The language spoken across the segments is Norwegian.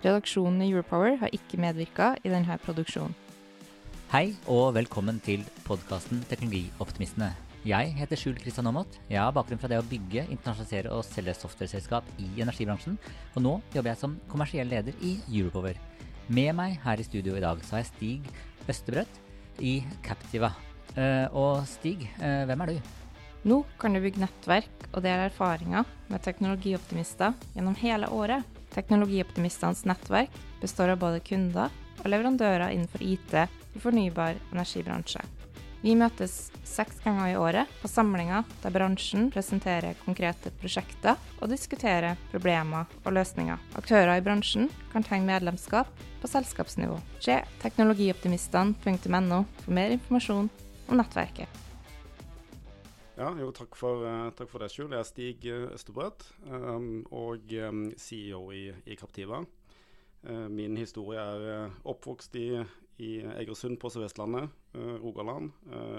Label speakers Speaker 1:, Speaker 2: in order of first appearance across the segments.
Speaker 1: Redaksjonen i Europower har ikke medvirka i denne produksjonen.
Speaker 2: Hei og velkommen til podkasten Teknologioptimistene. Jeg heter Skjul Kristian Aamodt. Jeg har bakgrunn fra det å bygge, internasjonalisere og selge softwareselskap i energibransjen, og nå jobber jeg som kommersiell leder i Europower. Med meg her i studio i dag så har jeg Stig Østebrøt i Captiva. Eh, og Stig, eh, hvem er du?
Speaker 1: Nå kan du bygge nettverk og dele erfaringer med teknologioptimister gjennom hele året. Teknologioptimistenes nettverk består av både kunder og leverandører innenfor IT i fornybar energibransje. Vi møtes seks ganger i året på samlinger der bransjen presenterer konkrete prosjekter og diskuterer problemer og løsninger. Aktører i bransjen kan tegne medlemskap på selskapsnivå. Se teknologioptimistene.no for mer informasjon om nettverket.
Speaker 3: Ja, jo, takk for, uh, takk for det, Skjul. Jeg er Stig Østerbrøt um, og um, CEO i, i Captiva. Uh, min historie er uh, oppvokst i, i Egersund på Sør-Vestlandet, Rogaland.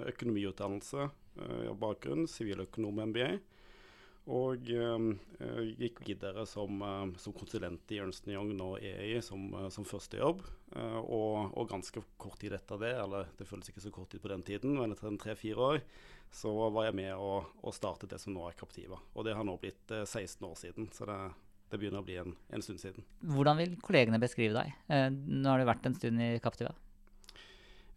Speaker 3: økonomiutdannelse, bakgrunn, siviløkonom MBA. Og gikk videre som, som, konsulent i Ernst Young, nå EI, som, som første jobb. Og, og, ganske kort tid etter det, eller det føles ikke så kort tid på den tiden, men etter en tre-fire år, så var jeg med og, og startet det som nå er Captiva. Og det har nå blitt eh, 16 år siden, så det, det begynner å bli en, en, stund siden.
Speaker 2: Hvordan vil kollegene beskrive deg? Eh, nå har du vært en stund i Captiva.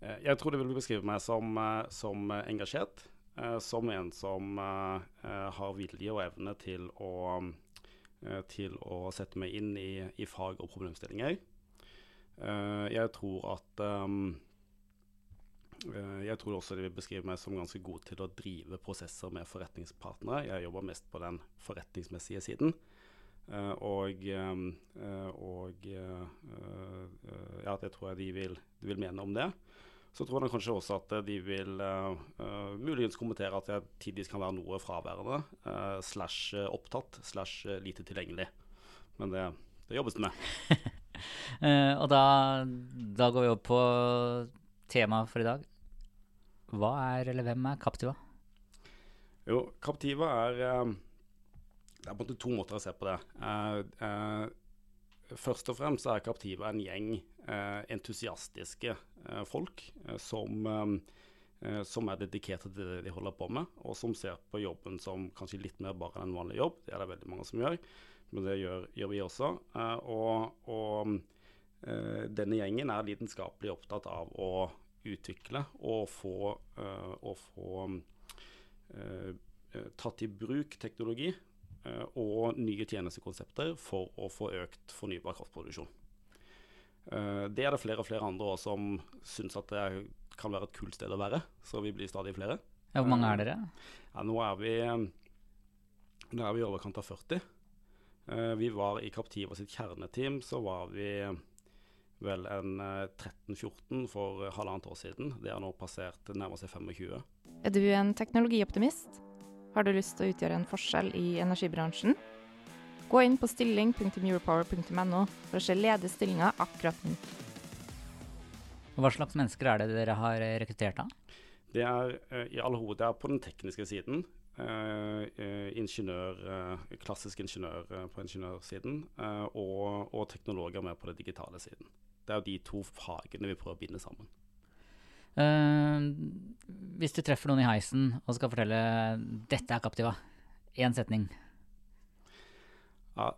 Speaker 3: Eh, jeg tror de vil beskrive meg som, eh, som engasjert. Eh, som en som eh, har vilje og evne til å, til å sette meg inn i, i fag og problemstillinger. jeg tror at Eh, jeg tror også de vil beskrive meg som ganske god til å drive prosesser med forretningspartnere. Jeg jobber mest på den forretningsmessige siden. Og, og ja, det tror jeg de vil, de vil, mene om det. Så tror jeg kanskje også at de vil muligens kommentere at jeg tidvis kan være noe fraværende, slash opptatt, slash lite tilgjengelig. Men det, det jobbes det med.
Speaker 2: og da, da går vi opp på temaet for i dag. Hva er, eller hvem er Captiva?
Speaker 3: Jo, Captiva er eh, Det er på en måte to måter å se på det. Uh, uh, først og fremst er Captiva en gjeng uh, entusiastiske folk som, som, er dedikerte til det de holder på med, og som ser på jobben som kanskje litt mer bare en vanlig jobb. Det er det veldig mange som gjør, men det gjør, gjør vi også. og, og denne gjengen er lidenskapelig opptatt av å utvikle og få, og få tatt i bruk teknologi og nye tjenestekonsepter for å få økt fornybar kraftproduksjon. det er det flere og flere andre også som syns at det kan være et kult sted å være, så vi blir stadig flere.
Speaker 2: Ja, hvor mange er dere?
Speaker 3: Ja, nå er vi nå er vi i overkant av 40. vi var i Captiva sitt kjerneteam, så var vi vel en 13-14 eh, for halvannet år siden. Det har nå passert nærmere seg 25.
Speaker 1: Er du en teknologioptimist? Har du lyst til å utgjøre en forskjell i energibransjen? Gå inn på stilling.europower.no for å se ledige stillinger akkurat nå.
Speaker 2: Hva slags mennesker er det dere har rekruttert av?
Speaker 3: Det er uh, i all hovedsak på den tekniske siden. Uh, ingeniør, uh, klassisk ingeniør på ingeniørsiden, og, og teknologer mer på den digitale siden. Det er jo de to fagene vi prøver å binde sammen.
Speaker 2: Uh, hvis du treffer noen i heisen og skal fortelle 'dette er Captiva', én setning.
Speaker 3: Ja,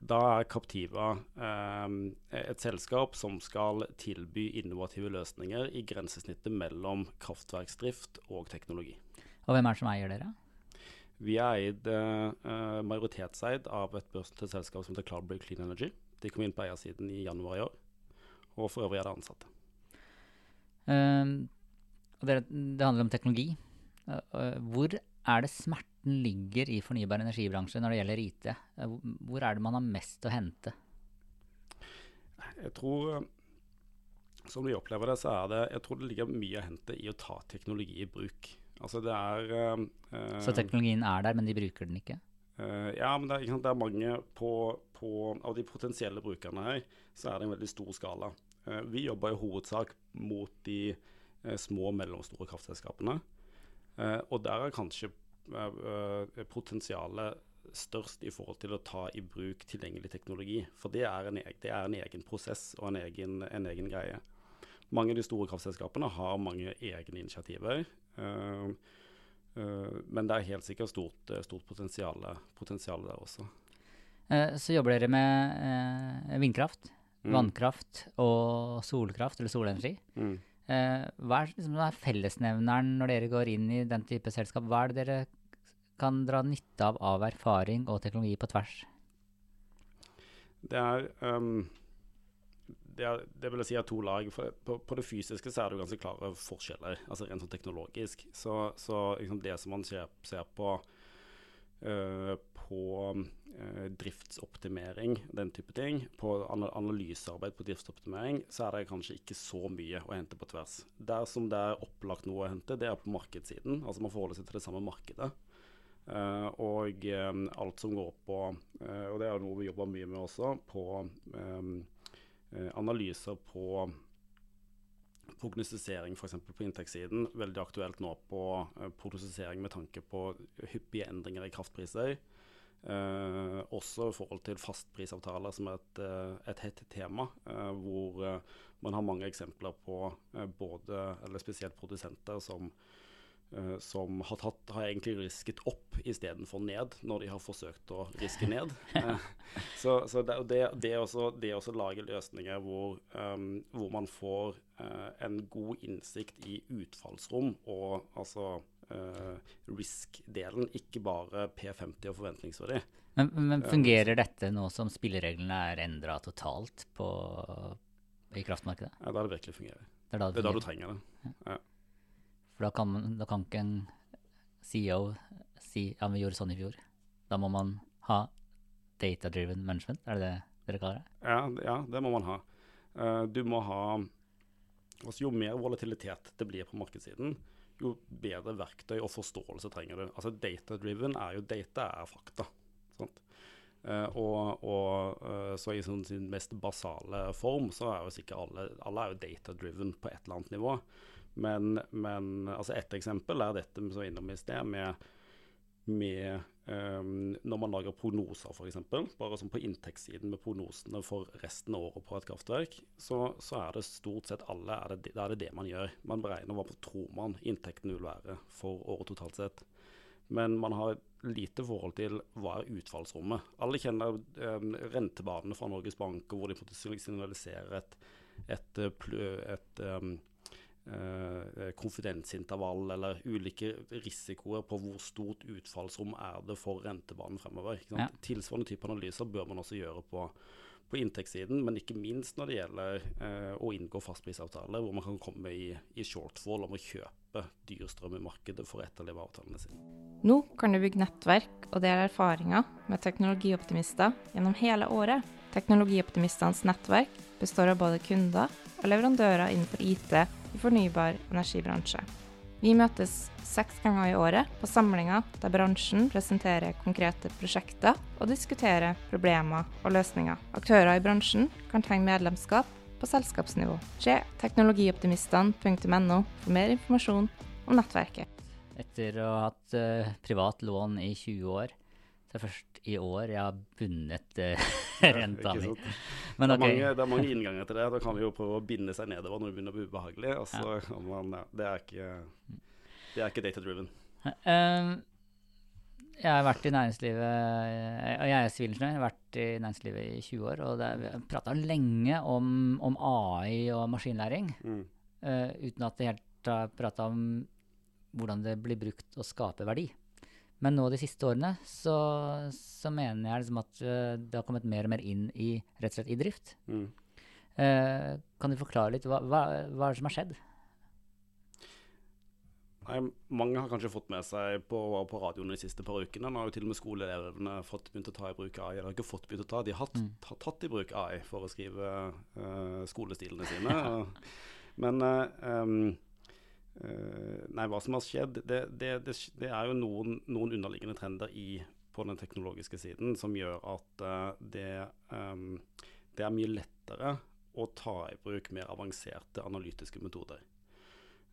Speaker 3: da er Captiva um, et selskap som skal tilby innovative løsninger i grensesnittet mellom kraftverksdrift og teknologi.
Speaker 2: Og hvem er det som eier dere?
Speaker 3: Vi er eid, uh, majoritetseid av et børsnotert selskap som heter Cloudbreak Clean Energy. De kom inn på eiersiden i januar i år og for øvrig er det ansatte.
Speaker 2: Uh, det, det, handler om teknologi. Uh, hvor er det smerten ligger i fornybar energibransje når det gjelder IT? Uh, hvor er det man har mest å hente?
Speaker 3: jeg tror eh, Som vi opplever det, så er det Jeg tror det ligger mye å hente i å ta teknologi i bruk. Altså det er uh,
Speaker 2: Så teknologien er der, men de bruker den ikke?
Speaker 3: Uh, ja, men det er, det er mange på, på Av de potensielle brukerne her, så er det en veldig stor skala. Eh, vi jobber i hovedsak mot de eh, små og mellomstore kraftselskapene. Eh, og der er kanskje potensialet størst i forhold til å ta i bruk tilgjengelig teknologi. For det er en, eg- det er en egen prosess og en egen, en egen greie. Mange av de store kraftselskapene har mange egne initiativer. men det er helt sikkert stort, stort potensial, der også.
Speaker 2: Så jobber dere med vindkraft,
Speaker 3: Mm.
Speaker 2: vannkraft og solkraft, eller solenergi.
Speaker 3: Mm.
Speaker 2: Eh, Hva er liksom, fellesnevneren når dere går inn i den type selskap? Hva er det dere kan dra nytte av av erfaring og teknologi på tvers?
Speaker 3: Det er, um, det er Det vil jeg si er to lag. På, på det fysiske så er det jo ganske klare forskjeller, altså rent sånn teknologisk. Så, så liksom det som man ser, ser på på eh, driftsoptimering, den type ting, på ana- analysearbeid på driftsoptimering, så er det kanskje ikke så mye å hente på tvers. Der som det er opplagt noe å hente, det er på markedssiden. Altså man forholder seg til det samme markedet. Eh, og eh, alt som går på, eh, og det er noe vi jobber mye med også, på eh, eh, analyser på prognostisering f.eks. på inntektssiden. Veldig aktuelt nå på eh, prognostisering med tanke på hyppige endringer i kraftpriser. Eh, også i forhold til fastprisavtaler, som er et, eh, et hett tema. eh, hvor eh, man har mange eksempler på både, eller spesielt produsenter som som har, tatt, har egentlig risket opp istedenfor ned, når de har forsøkt å riske ned. Eh, så så det, det, det, også, det også lage løsninger hvor, um, hvor man får uh, en god innsikt i utfallsrom og altså uh, risk-delen, ikke bare P50 og forventningsverdi.
Speaker 2: Men, men fungerer dette nå som spillereglene er endra totalt på, i kraftmarkedet?
Speaker 3: Ja, da det virkelig fungerer.
Speaker 2: Det er da
Speaker 3: Det
Speaker 2: det
Speaker 3: er da du trenger det.
Speaker 2: For da kan, da kan ikke en CEO si ja, vi gjorde sånn i fjor. Da må man ha data-driven management, er det det dere kaller det?
Speaker 3: Ja, ja, det må man ha. Uh, du må ha altså Jo mer volatilitet det blir på markedssiden, jo bedre verktøy og forståelse trenger du. Altså Data-driven er jo data er fakta. Eh, og, og uh, så i sin mest basale form så er jo sikkert alle, alle data-driven på et eller annet nivå. Men, men altså et eksempel er dette som var innom i sted, med, med um, når man lager prognoser f.eks. Bare sånn på inntektssiden med prognosene for resten av året på et kraftverk, så, så er det stort sett alle er det, er det det man gjør. Man beregner hva tror man inntekten vil være for året totalt sett. Men man har lite forhold til hva er utfallsrommet. Alle kjenner um, rentebanene fra Norges Bank, hvor de signaliserer et, et, et, et um, eh, konfidensintervall eller ulike risikoer på hvor stort utfallsrom er det for rentebanen fremover. Ikke sant? Tilsvarende type analyser bør man også gjøre på, på inntektssiden, men ikke minst når det gjelder eh, å inngå fastprisavtaler, hvor man kan komme i, i shortfall om å kjøpe dyr strøm i markedet for å etterleve avtalene sine.
Speaker 1: Nå kan du bygge nettverk og dele erfaringer med teknologioptimister gjennom hele året. Teknologioptimistenes nettverk består av både kunder og leverandører innenfor IT i fornybar energibransje. Vi møtes seks ganger i året på samlinger der bransjen presenterer konkrete prosjekter og diskuterer problemer og løsninger. Aktører i bransjen kan tegne medlemskap på selskapsnivå. Se teknologioptimistene.no for mer informasjon om nettverket.
Speaker 2: Etter å ha hatt eh, privat lån i 20 år, så er først i år jeg har bundet uh, renta
Speaker 3: Ikke
Speaker 2: mi. Men
Speaker 3: det, er
Speaker 2: okay.
Speaker 3: mange, det er mange innganger til det. Da kan vi jo prøve å binde seg nedover når det begynner å bli ubehagelig. Og så kan man, ja, det er ikke, det er ikke data-driven.
Speaker 2: Eh, jeg har vært i næringslivet, eh, og jeg er sivilingeniør, jeg har vært i næringslivet i 20 år, og det vi prata lenge om, om AI og maskinlæring,
Speaker 3: Mm.
Speaker 2: Uh, uten at det helt har prata om hvordan det blir brukt å skape verdi. Men nå de siste årene så, så mener jeg liksom at eh, det har kommet mer og mer inn i rett og slett i drift.
Speaker 3: Mm.
Speaker 2: Eh, kan du forklare litt hva, hva, hva er det som har skjedd?
Speaker 3: Nei, Mange har kanskje fått med seg på, på radioen de siste par ukene. Nå har jo til og med skoleelevene fått begynt å ta i bruk AI. Har ikke fått begynt å ta, de har tatt, mm. tatt i bruk AI for å skrive uh, skolestilene sine. Men um, uh, Nei, hva som har skjedd, det, det, det, det er jo noen, noen, underliggende trender i, på den teknologiske siden som gjør at uh, det, um, det er mye lettere å ta i bruk mer avanserte analytiske metoder.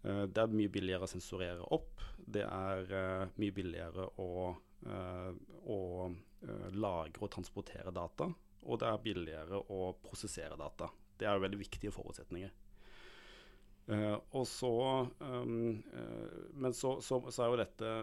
Speaker 3: Uh, det er mye billigere å sensurere opp. Det er uh, mye billigere å, uh, å lagre og transportere data. Og det er billigere å prosessere data. Det er jo veldig viktige forutsetninger. Og så, um, men så, så, så, er jo dette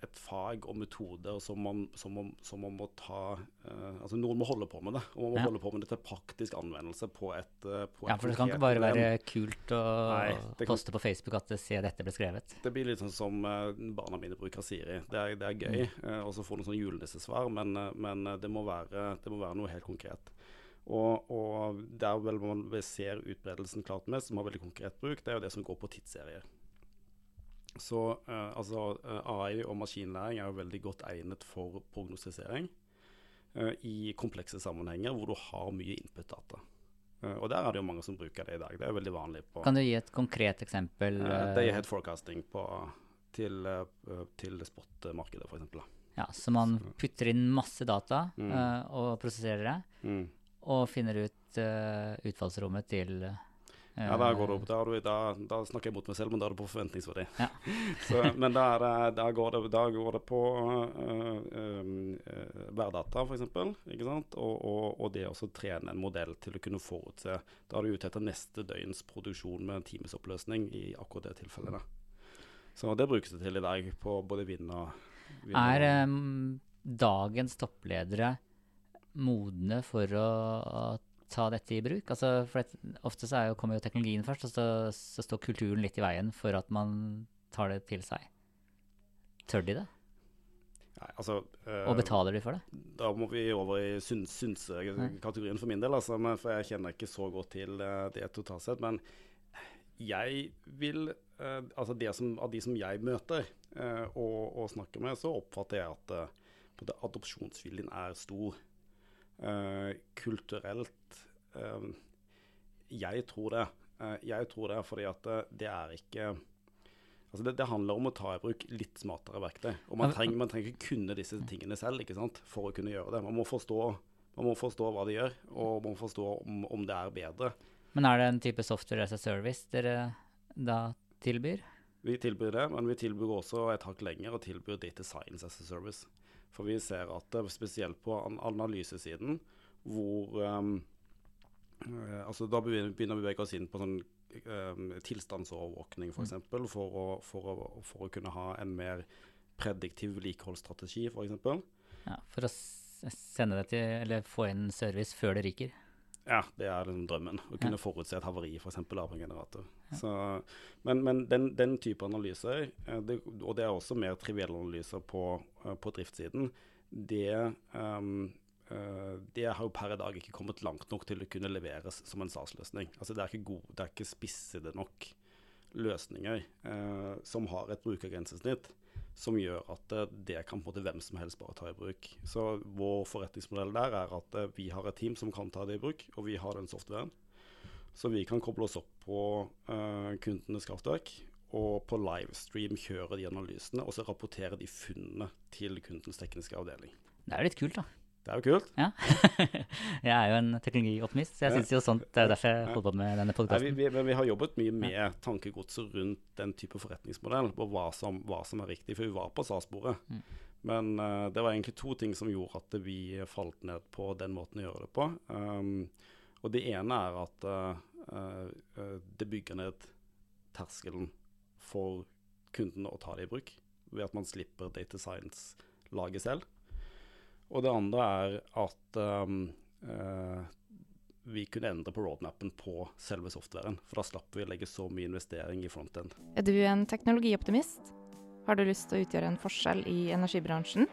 Speaker 3: et fag og metoder som man, som man, som man må ta uh, Altså noen må holde på med det. Og man må ja. holde på med det til praktisk anvendelse på et, uh, på
Speaker 2: Ja, for det kan ikke bare være kult å Nei, poste på Facebook at se dette ble skrevet.
Speaker 3: Det blir litt sånn som uh, barna mine bruker Siri. Det er, det er gøy. Mm. og så få noen sånn julenissesvar, men, men det, må være, det, må være, noe helt konkret. Og, og der vel man ser utbredelsen klart mest, som har veldig konkret bruk, det er jo det som går på tidsserier. Så uh, altså, uh, eh, AI og maskinlæring er jo veldig godt egnet for prognostisering uh, i komplekse sammenhenger hvor du har mye input-data. og der er det jo mange som bruker det i dag. Det er veldig vanlig. På,
Speaker 2: kan du gi et konkret eksempel?
Speaker 3: det er head forecasting på, til, til spot-markedet, f.eks.
Speaker 2: Ja, så man putter inn masse data mm. og prosesserer det, mm. Og finner ut utfallsrommet til
Speaker 3: ja, da går det opp. Da, da, da, snakker jeg mot meg selv, men da er det på forventningsverdi. Ja. Så, men da, da, går det, da går det på uh, uh, værdata, f.eks. Og, og, og det å trene en modell til å kunne forutse Da er du ute etter neste døgns produksjon med en times oppløsning i akkurat det tilfellet. Så det brukes det til i dag på både vind og
Speaker 2: vind Er um, dagens toppledere modne for å ta dette i bruk? Altså, for det, ofte så jo, kommer jo teknologien først, og så, så, står kulturen litt i veien for at man tar det til seg. Tør de det?
Speaker 3: Nei, altså,
Speaker 2: øh, og betaler de for det?
Speaker 3: Da må vi over i synse-kategorien for min del. Altså, men, for jeg kjenner ikke så godt til uh, det totalt sett. Men jeg vil uh, Altså det som, av de som jeg møter uh, og, og, snakker med, så oppfatter jeg at adopsjonsviljen er stor. Uh, kulturelt uh, Jeg tror det. Uh, jeg tror det fordi at det er ikke Altså det, det, handler om å ta i bruk litt smartere verktøy. Og man trenger, man trenger ikke kunne disse tingene selv ikke sant, for å kunne gjøre det. Man må forstå, man må forstå hva de gjør, og man må forstå om, om, det er bedre.
Speaker 2: Men er det en type software as a service dere da tilbyr?
Speaker 3: Vi tilbyr det, men vi tilbyr også et hakk lenger og tilbyr data science as a service. For vi ser at det, spesielt på analysesiden, hvor um, altså Da begynner vi å bevege oss inn på sånn um, tilstandsovervåkning, f.eks. Mm. For, for, å, for, å, for å kunne ha en mer prediktiv vedlikeholdsstrategi, f.eks.
Speaker 2: Ja, for å sende det til, eller få inn service før det ryker?
Speaker 3: Ja, det er liksom drømmen. Å kunne ja. forutse et havari f.eks. av en generator. Ja. Så, men, men den, den, type analyser, eh, det, og det er også mer trivielle analyser på, eh, på driftssiden, det, um, det har jo per i dag ikke kommet langt nok til å kunne leveres som en SAS-løsning. Altså det er ikke, god, det er ikke spissede nok løsninger uh, som har et brukergrensesnitt som gjør at eh, det kan på en måte hvem som helst bare ta i bruk. Så vår forretningsmodell der er at eh, vi har et team som kan ta det i bruk, og vi har den softwaren. Så vi kan koble oss opp på uh, kundenes kraftverk, og på livestream kjøre de analysene, og så rapportere de funnene til kundens tekniske avdeling.
Speaker 2: Det er jo litt kult, da.
Speaker 3: Det er jo kult.
Speaker 2: Ja. jeg er jo en teknologioptimist, så jeg synes jo sånt Det er derfor jeg holder på med denne podkasten.
Speaker 3: Vi, vi, vi, har jobbet mye med tankegodset rundt den type forretningsmodell, på hva som, hva som er riktig. For vi var på SAS-sporet. Mm. Men uh, det var egentlig to ting som gjorde at vi falt ned på den måten å gjøre det på. Um, og det ene er at uh, uh, det bygger ned terskelen for kundene å ta det i bruk, ved at man slipper data science-laget selv. Og det andre er at um, uh, vi kunne endre på roadmappen på selve softwaren. For da slapp vi å legge så mye investering i frontend.
Speaker 1: Er du en teknologioptimist? Har du lyst til å utgjøre en forskjell i energibransjen?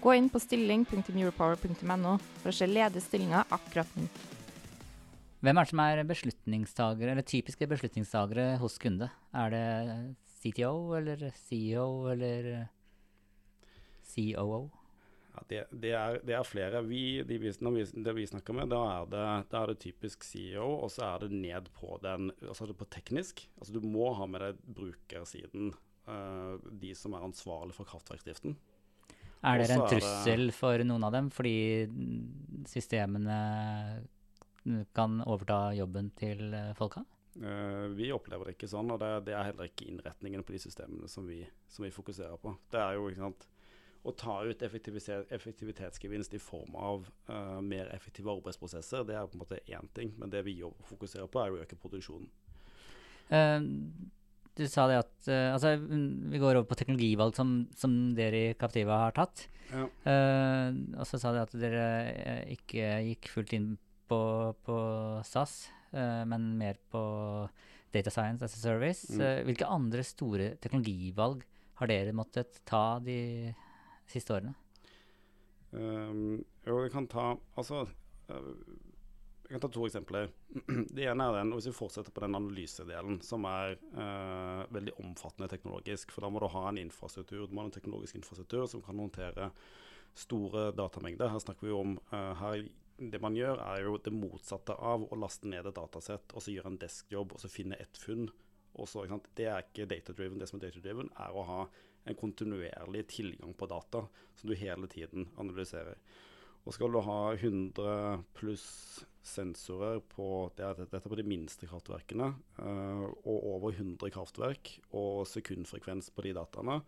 Speaker 1: Gå inn på stilling.europower.no for å se ledige stillinger akkurat nå.
Speaker 2: Hvem er det som er beslutningstagere, eller typiske beslutningstagere hos kunde? Er det CTO eller CEO eller COO?
Speaker 3: Det, det, er, det, er, flere. Vi, de vi, når vi, det vi snakker med, da er, det, da er det typisk CEO, og så er det ned på den altså på teknisk. Altså Du må ha med deg brukersiden, uh, de som er ansvarlig for kraftverksdriften.
Speaker 2: Er dere en trussel for noen av dem, fordi systemene kan overta jobben til folka?
Speaker 3: Uh, vi opplever det ikke sånn, og det, det, er heller ikke innretningen på de systemene som vi, som vi fokuserer på. Det er jo, ikke sant å ta ut effektivitetsgevinst i form av uh, mer effektive arbeidsprosesser, det er på en måte én ting. Men det vi fokuserer på, er å øke produksjonen.
Speaker 2: Uh, du sa det at uh, altså, Vi går over på teknologivalg som, som dere i Captiva har tatt. Ja. og så sa du at dere ikke gikk fullt inn på, på SAS, men mer på Data Science as a Service. Mm. hvilke andre store teknologivalg har dere måttet ta de siste årene?
Speaker 3: Um, jo, vi kan ta Altså uh, Jeg kan ta to eksempler. Det ene er den, og Hvis vi fortsetter på den analysedelen, som er uh, veldig omfattende teknologisk. For da må du ha en infrastruktur, du må ha en teknologisk infrastruktur som kan håndtere store datamengder. Her snakker vi om uh, her, Det man gjør, er jo det motsatte av å laste ned et datasett og så gjøre en deskjobb og så finne ett funn. Også, det er ikke data-driven. Det som er data-driven, er å ha en kontinuerlig tilgang på data som du hele tiden analyserer. Og skal du ha 100 pluss sensorer på det er, dette på de minste kraftverkene, uh, og over 100 kraftverk og sekundfrekvens på de dataene,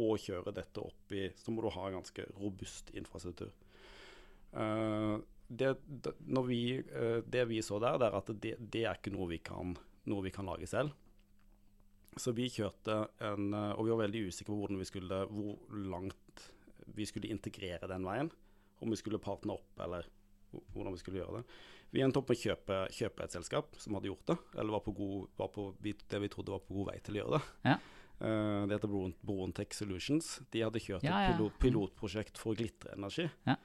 Speaker 3: og kjøre dette opp i Så må du ha ganske robust infrastruktur. Uh, det, det, vi, uh, det, vi, så der, det er at det, det er ikke noe vi, kan, noe vi kan lage selv. Så vi kjørte en eh, Og vi var veldig usikre på vi skulle, hvor langt vi skulle integrere den veien. Om vi skulle partne opp, eller hvordan vi skulle gjøre det. Vi endte opp med å kjøpe, kjøpe et selskap som hadde gjort det, eller var på, god, var på det vi trodde var på god vei til å gjøre det. Ja. Uh, det heter Brontech Solutions. De hadde kjørt ja, et pilot, pilotprosjekt for glitrenergi. Ja.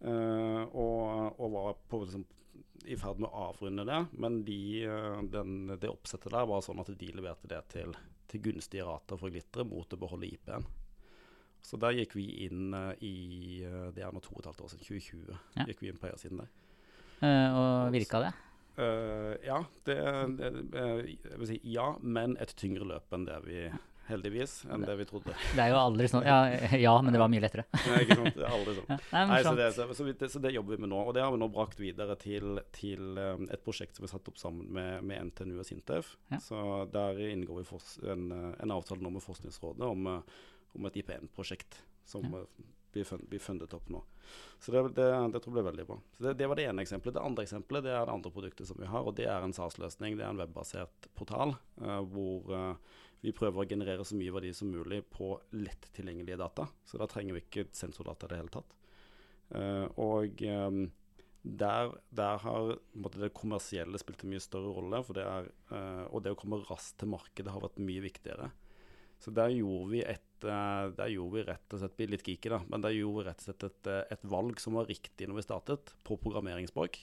Speaker 3: Uh, og, og, var på liksom, i ferd med å avrunde det, men de, eh, den, det oppsettet der var sånn at de leverte det til, til gunstige rater for glitteret mot å beholde IP-en. Så der gikk vi inn uh, i uh, Det er nå to og et halvt år siden, 2020. Ja. gikk vi inn på eiersiden der.
Speaker 2: Uh, og virka det?
Speaker 3: ja, det, det jeg vil si ja, men et tyngre løp enn det vi heldigvis, enn det vi trodde.
Speaker 2: Det er jo aldri sånn ja, ja, men det var mye lettere.
Speaker 3: Nei, ikke sant. Det er aldri sånn. Nei, nei, så, det, så, så, vi, så, det, jobber vi med nå. Og det har vi nå brakt videre til, til um, et prosjekt som vi har satt opp sammen med, med NTNU og Sintef. Ja. Så der inngår vi en, en, avtale nå med Forskningsrådet om, uh, om et IPN-prosjekt som ja. Uh, blir, fund, blir fundet opp nå. Så det, det, det tror jeg blir veldig bra. Så det, det, var det ene eksempelet. Det andre eksempelet det er det andre produktet som vi har, og det er en SAS-løsning. Det er en webbasert portal uh, hvor uh, vi prøver å generere så mye verdi som mulig på lett tilgjengelige data. Så da trenger vi ikke sensordata i det hele tatt. Uh, og um, der, der, har det kommersielle spilt en mye større rolle. Det er, uh, og det å komme raskt til markedet har vært mye viktigere. Så der gjorde vi et der gjorde vi rett og slett litt geeky, da, men der gjorde vi rett og slett et, et, valg som var riktig når vi startet, på programmeringsspråk,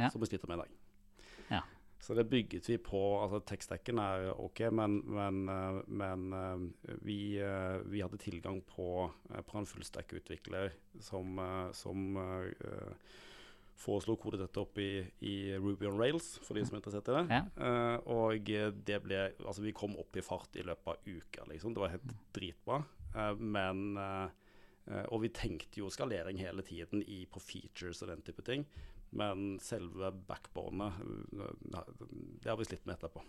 Speaker 3: ja. som vi sliter med i dag. Så det bygget vi på. altså Tekstdekken er OK, men, men, eh, men eh, vi, eh, vi, hadde tilgang på, på en fullstack-utvikler som, som uh, foreslo å kode dette opp i, i, Ruby on Rails, for de som er interessert i det. Ja. Uh, og det ble Altså, vi kom opp i fart i løpet av uka, liksom. Det var helt dritbra. Uh, men Og vi tenkte jo skalering hele tiden i, på features og den type ting. Men selve backbonet, det har vi slitt med etterpå.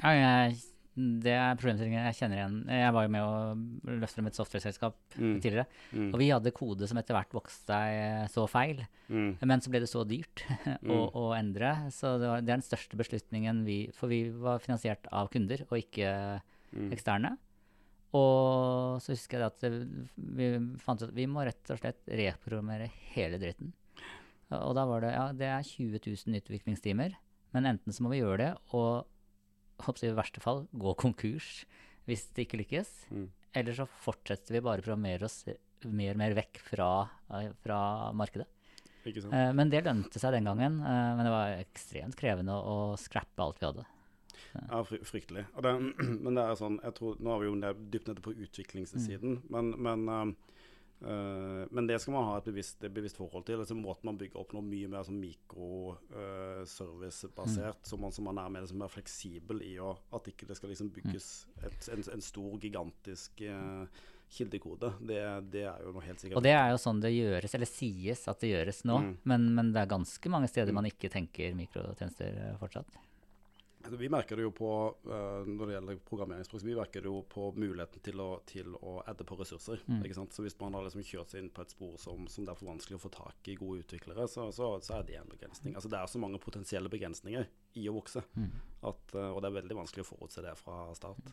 Speaker 2: Ja, jeg, det er problemstillinger jeg kjenner igjen. Jeg var jo med å løfte frem et software-selskap mm. tidligere. Mm. Og vi hadde kode som etter hvert vokste seg så feil. Mm. Men så ble det så dyrt å, mm. å, endre. Så det, var, det, er den største beslutningen vi For vi var finansiert av kunder og ikke mm. eksterne. Og så husker jeg at vi fant ut at vi må rett og slett reprogrammere hele dritten. Og da var det ja, det er 20 000 utviklingstimer, men enten så må vi gjøre det og i verste fall gå konkurs hvis det ikke lykkes, mm. eller så fortsetter vi bare å programmere oss mer og mer vekk fra, fra markedet. Eh, men det lønte seg den gangen. eh, men det var ekstremt krevende å, å scrappe alt vi hadde.
Speaker 3: Ja, fry fryktelig. Det, men det er sånn, jeg tror, Nå er vi jo dypt nede på utviklingssiden, men, men, eh, eh, men det skal man ha et bevisst, et bevisst forhold til. Altså Måten man bygger opp noe mye mer sånn mikroservicebasert, uh, så, man, så man er mer, liksom, mer fleksibel i å, at ikke det skal liksom bygges et, en, en stor, gigantisk uh, kildekode. Det, det er jo noe helt sikkert.
Speaker 2: Og det er jo sånn det gjøres, eller sies at det gjøres nå.
Speaker 3: Mm.
Speaker 2: Men, men det er ganske mange steder man ikke tenker mikrotjenester eh, fortsatt.
Speaker 3: Altså, Vi merker det jo på eh, når det gjelder programmeringsspråk, vi merker det jo på muligheten til å, til å adde på ressurser.
Speaker 2: Mm.
Speaker 3: ikke sant? Så Hvis man har liksom kjørt seg inn på et spor som, som det er for vanskelig å få tak i gode utviklere, så, så, så er det en begrensning. Altså Det er så mange potensielle begrensninger i å vokse,
Speaker 2: Mm.
Speaker 3: at, eh, og det er veldig vanskelig å forutse det fra start.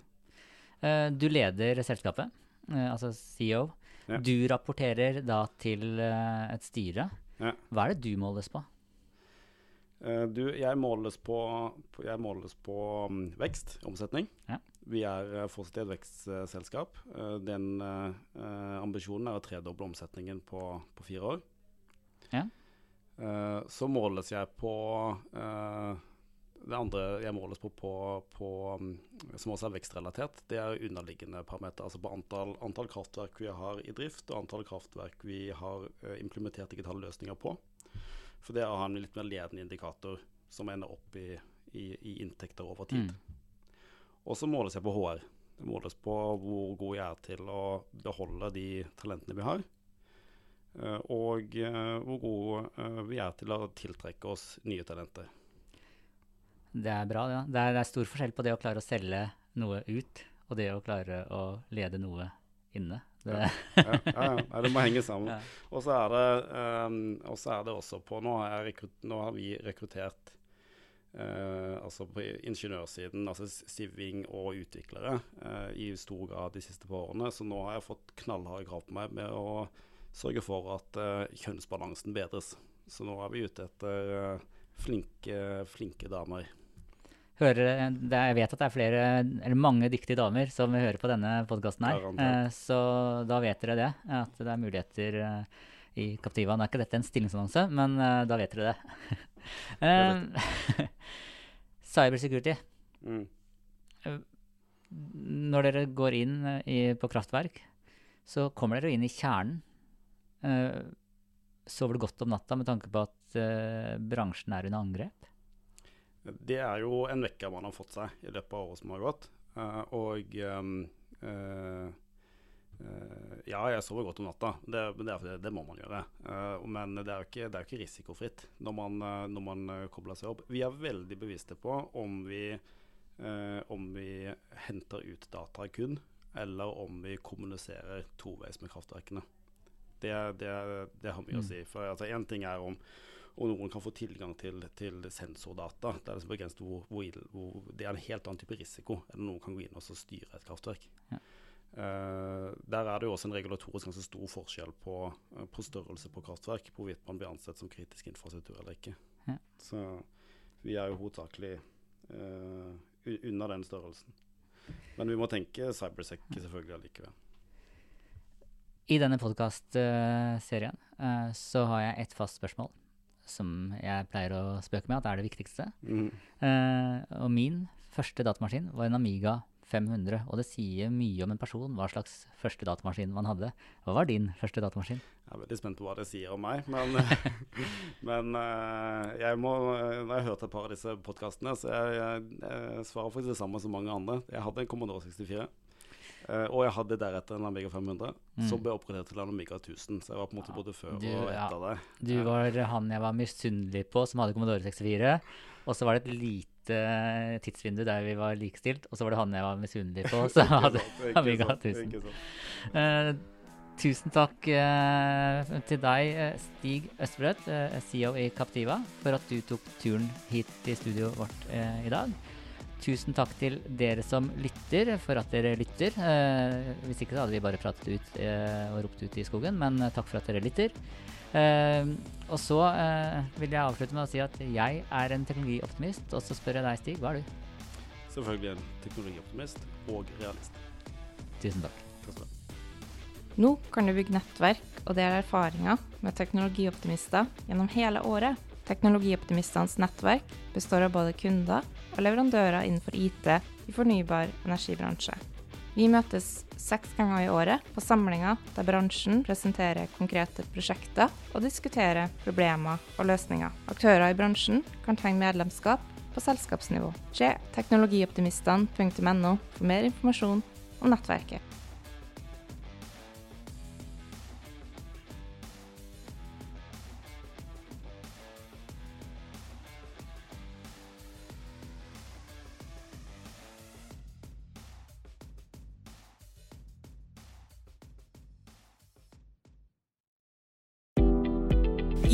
Speaker 2: Eh, Du leder selskapet, altså CEO.
Speaker 3: Ja.
Speaker 2: Du rapporterer da til et styre.
Speaker 3: Ja.
Speaker 2: Hva er det du måles på?
Speaker 3: Eh, du, jeg måles på, jeg måles på mm, vekst, omsetning.
Speaker 2: Ja.
Speaker 3: Vi er uh, fortsatt et vekstselskap. Eh, den eh, eh, ambisjonen er å tredoble omsetningen på, på fire år.
Speaker 2: Ja.
Speaker 3: Eh, så måles jeg på eh, Det andre jeg måles på, på, på mm, som også er vekstrelatert, det er underliggende parameter. Altså på antall, antall kraftverk vi har i drift, og antall kraftverk vi har eh, implementert digitale løsninger på. For det har en litt mer ledende indikator som ender opp i, i, i inntekter over tid.
Speaker 2: Mm.
Speaker 3: Og så måles jeg på HR. Det måles på hvor god jeg er til å beholde de talentene vi har. eh, Og eh, hvor gode eh, vi er til å tiltrekke oss nye talenter.
Speaker 2: Det er bra, ja. Det er, det er stor forskjell på det å klare å selge noe ut, og det å klare å lede noe inne. Det,
Speaker 3: Ja, ja, ja. Det må henge sammen. Og så er, så er det også på Nå har, nå har vi rekruttert uh, altså på ingeniørsiden, altså siving og utviklere, uh, i stor grad de siste par årene. Så nå har jeg fått knallharde krav på meg med å sørge for at uh, kjønnsbalansen bedres. Så nå er vi ute etter flinke, flinke damer.
Speaker 2: Hører, det, jeg vet at det er flere, eller mange dyktige damer som hører på denne podkasten her. Eh, så da vet dere det, at det er muligheter eh, i Captiva. Nå er ikke dette en stillingsannonse, men eh, da vet dere det. Eh, Cybersecurity.
Speaker 3: Mm.
Speaker 2: Når dere går inn eh, i, på kraftverk, så kommer dere inn i kjernen. Eh, sover du godt om natta med tanke på at eh, bransjen er under angrep?
Speaker 3: Det er jo en vekker man har fått seg i løpet av året som har gått. Eh, og ehm, eh, eh, ja, jeg sover godt om natta. Det, det, er, fordi det må man gjøre. Men det er jo ikke, det er jo ikke risikofritt når man, når man kobler seg opp. Vi er veldig bevisste på om vi, om vi henter ut data kun, eller om vi kommuniserer toveis med kraftverkene. Det, det, det har mye å
Speaker 2: Mm.
Speaker 3: si. For altså, Én ting er om og noen kan få tilgang til, til sensordata. Det er, liksom hvor, hvor, hvor, det er en helt annen type risiko enn noen kan gå inn og så styre et kraftverk.
Speaker 2: Ja.
Speaker 3: Uh, der er det jo også en regulatorisk ganske stor forskjell på, eh, på størrelse på kraftverk, på hvorvidt man blir ansett som kritisk infrastruktur eller ikke.
Speaker 2: Ja.
Speaker 3: Så vi er jo hovedsakelig uh, under den størrelsen. Men vi må tenke cybersec selvfølgelig allikevel.
Speaker 2: I denne podkast-serien så har jeg et fast spørsmål som jeg pleier å spøke med at er det viktigste.
Speaker 3: Mm.
Speaker 2: Eh, og min første datamaskin var en Amiga 500, og det sier mye om en person hva slags første datamaskin man hadde. Hva var din første datamaskin?
Speaker 3: Jeg er veldig spent på hva det sier om meg, men, men eh, jeg må, Når jeg har hørt et par av disse podkastene, så jeg, jeg, jeg svarer faktisk det samme som mange andre. Jeg hadde en Commodore 64. eh, og jeg hadde deretter en Amiga 500,
Speaker 2: Mm.
Speaker 3: som ble oppgradert til en Amiga 1000. Så jeg var på en måte både før
Speaker 2: Du,
Speaker 3: og
Speaker 2: ja.
Speaker 3: etter det.
Speaker 2: Du var han jeg var misunnelig på som hadde Commodore 64. Og så var det et lite tidsvindu der vi var likestilt, og så var det han jeg var misunnelig på som hadde
Speaker 3: sant,
Speaker 2: Amiga
Speaker 3: sant,
Speaker 2: 1000.
Speaker 3: Uh.
Speaker 2: Eh, tusen takk uh, til deg, eh, Stig Østbrøt, eh, CEO i Captiva, for at du tok turen hit til studioet vårt eh, i dag. Tusen takk til dere som lytter, for at dere lytter. Eh, hvis ikke så hadde vi bare pratet ut eh, og ropt ut i skogen, men eh, takk for at dere lytter. Eh, og så eh, vil jeg avslutte med å si at jeg er en teknologioptimist, og så spør jeg deg, Stig, hva er du?
Speaker 3: Selvfølgelig en teknologioptimist og realist.
Speaker 2: Tusen takk.
Speaker 3: Takk skal du ha.
Speaker 1: Nå kan du bygge nettverk og dele erfaringer med teknologioptimister gjennom hele året. Teknologioptimistenes nettverk består av både kunder og leverandører innenfor IT i fornybar energibransje. Vi møtes seks ganger i året på samlinger der bransjen presenterer konkrete prosjekter og diskuterer problemer og løsninger. Aktører i bransjen kan tegne medlemskap på selskapsnivå. Se teknologioptimistene.no for mer informasjon om nettverket.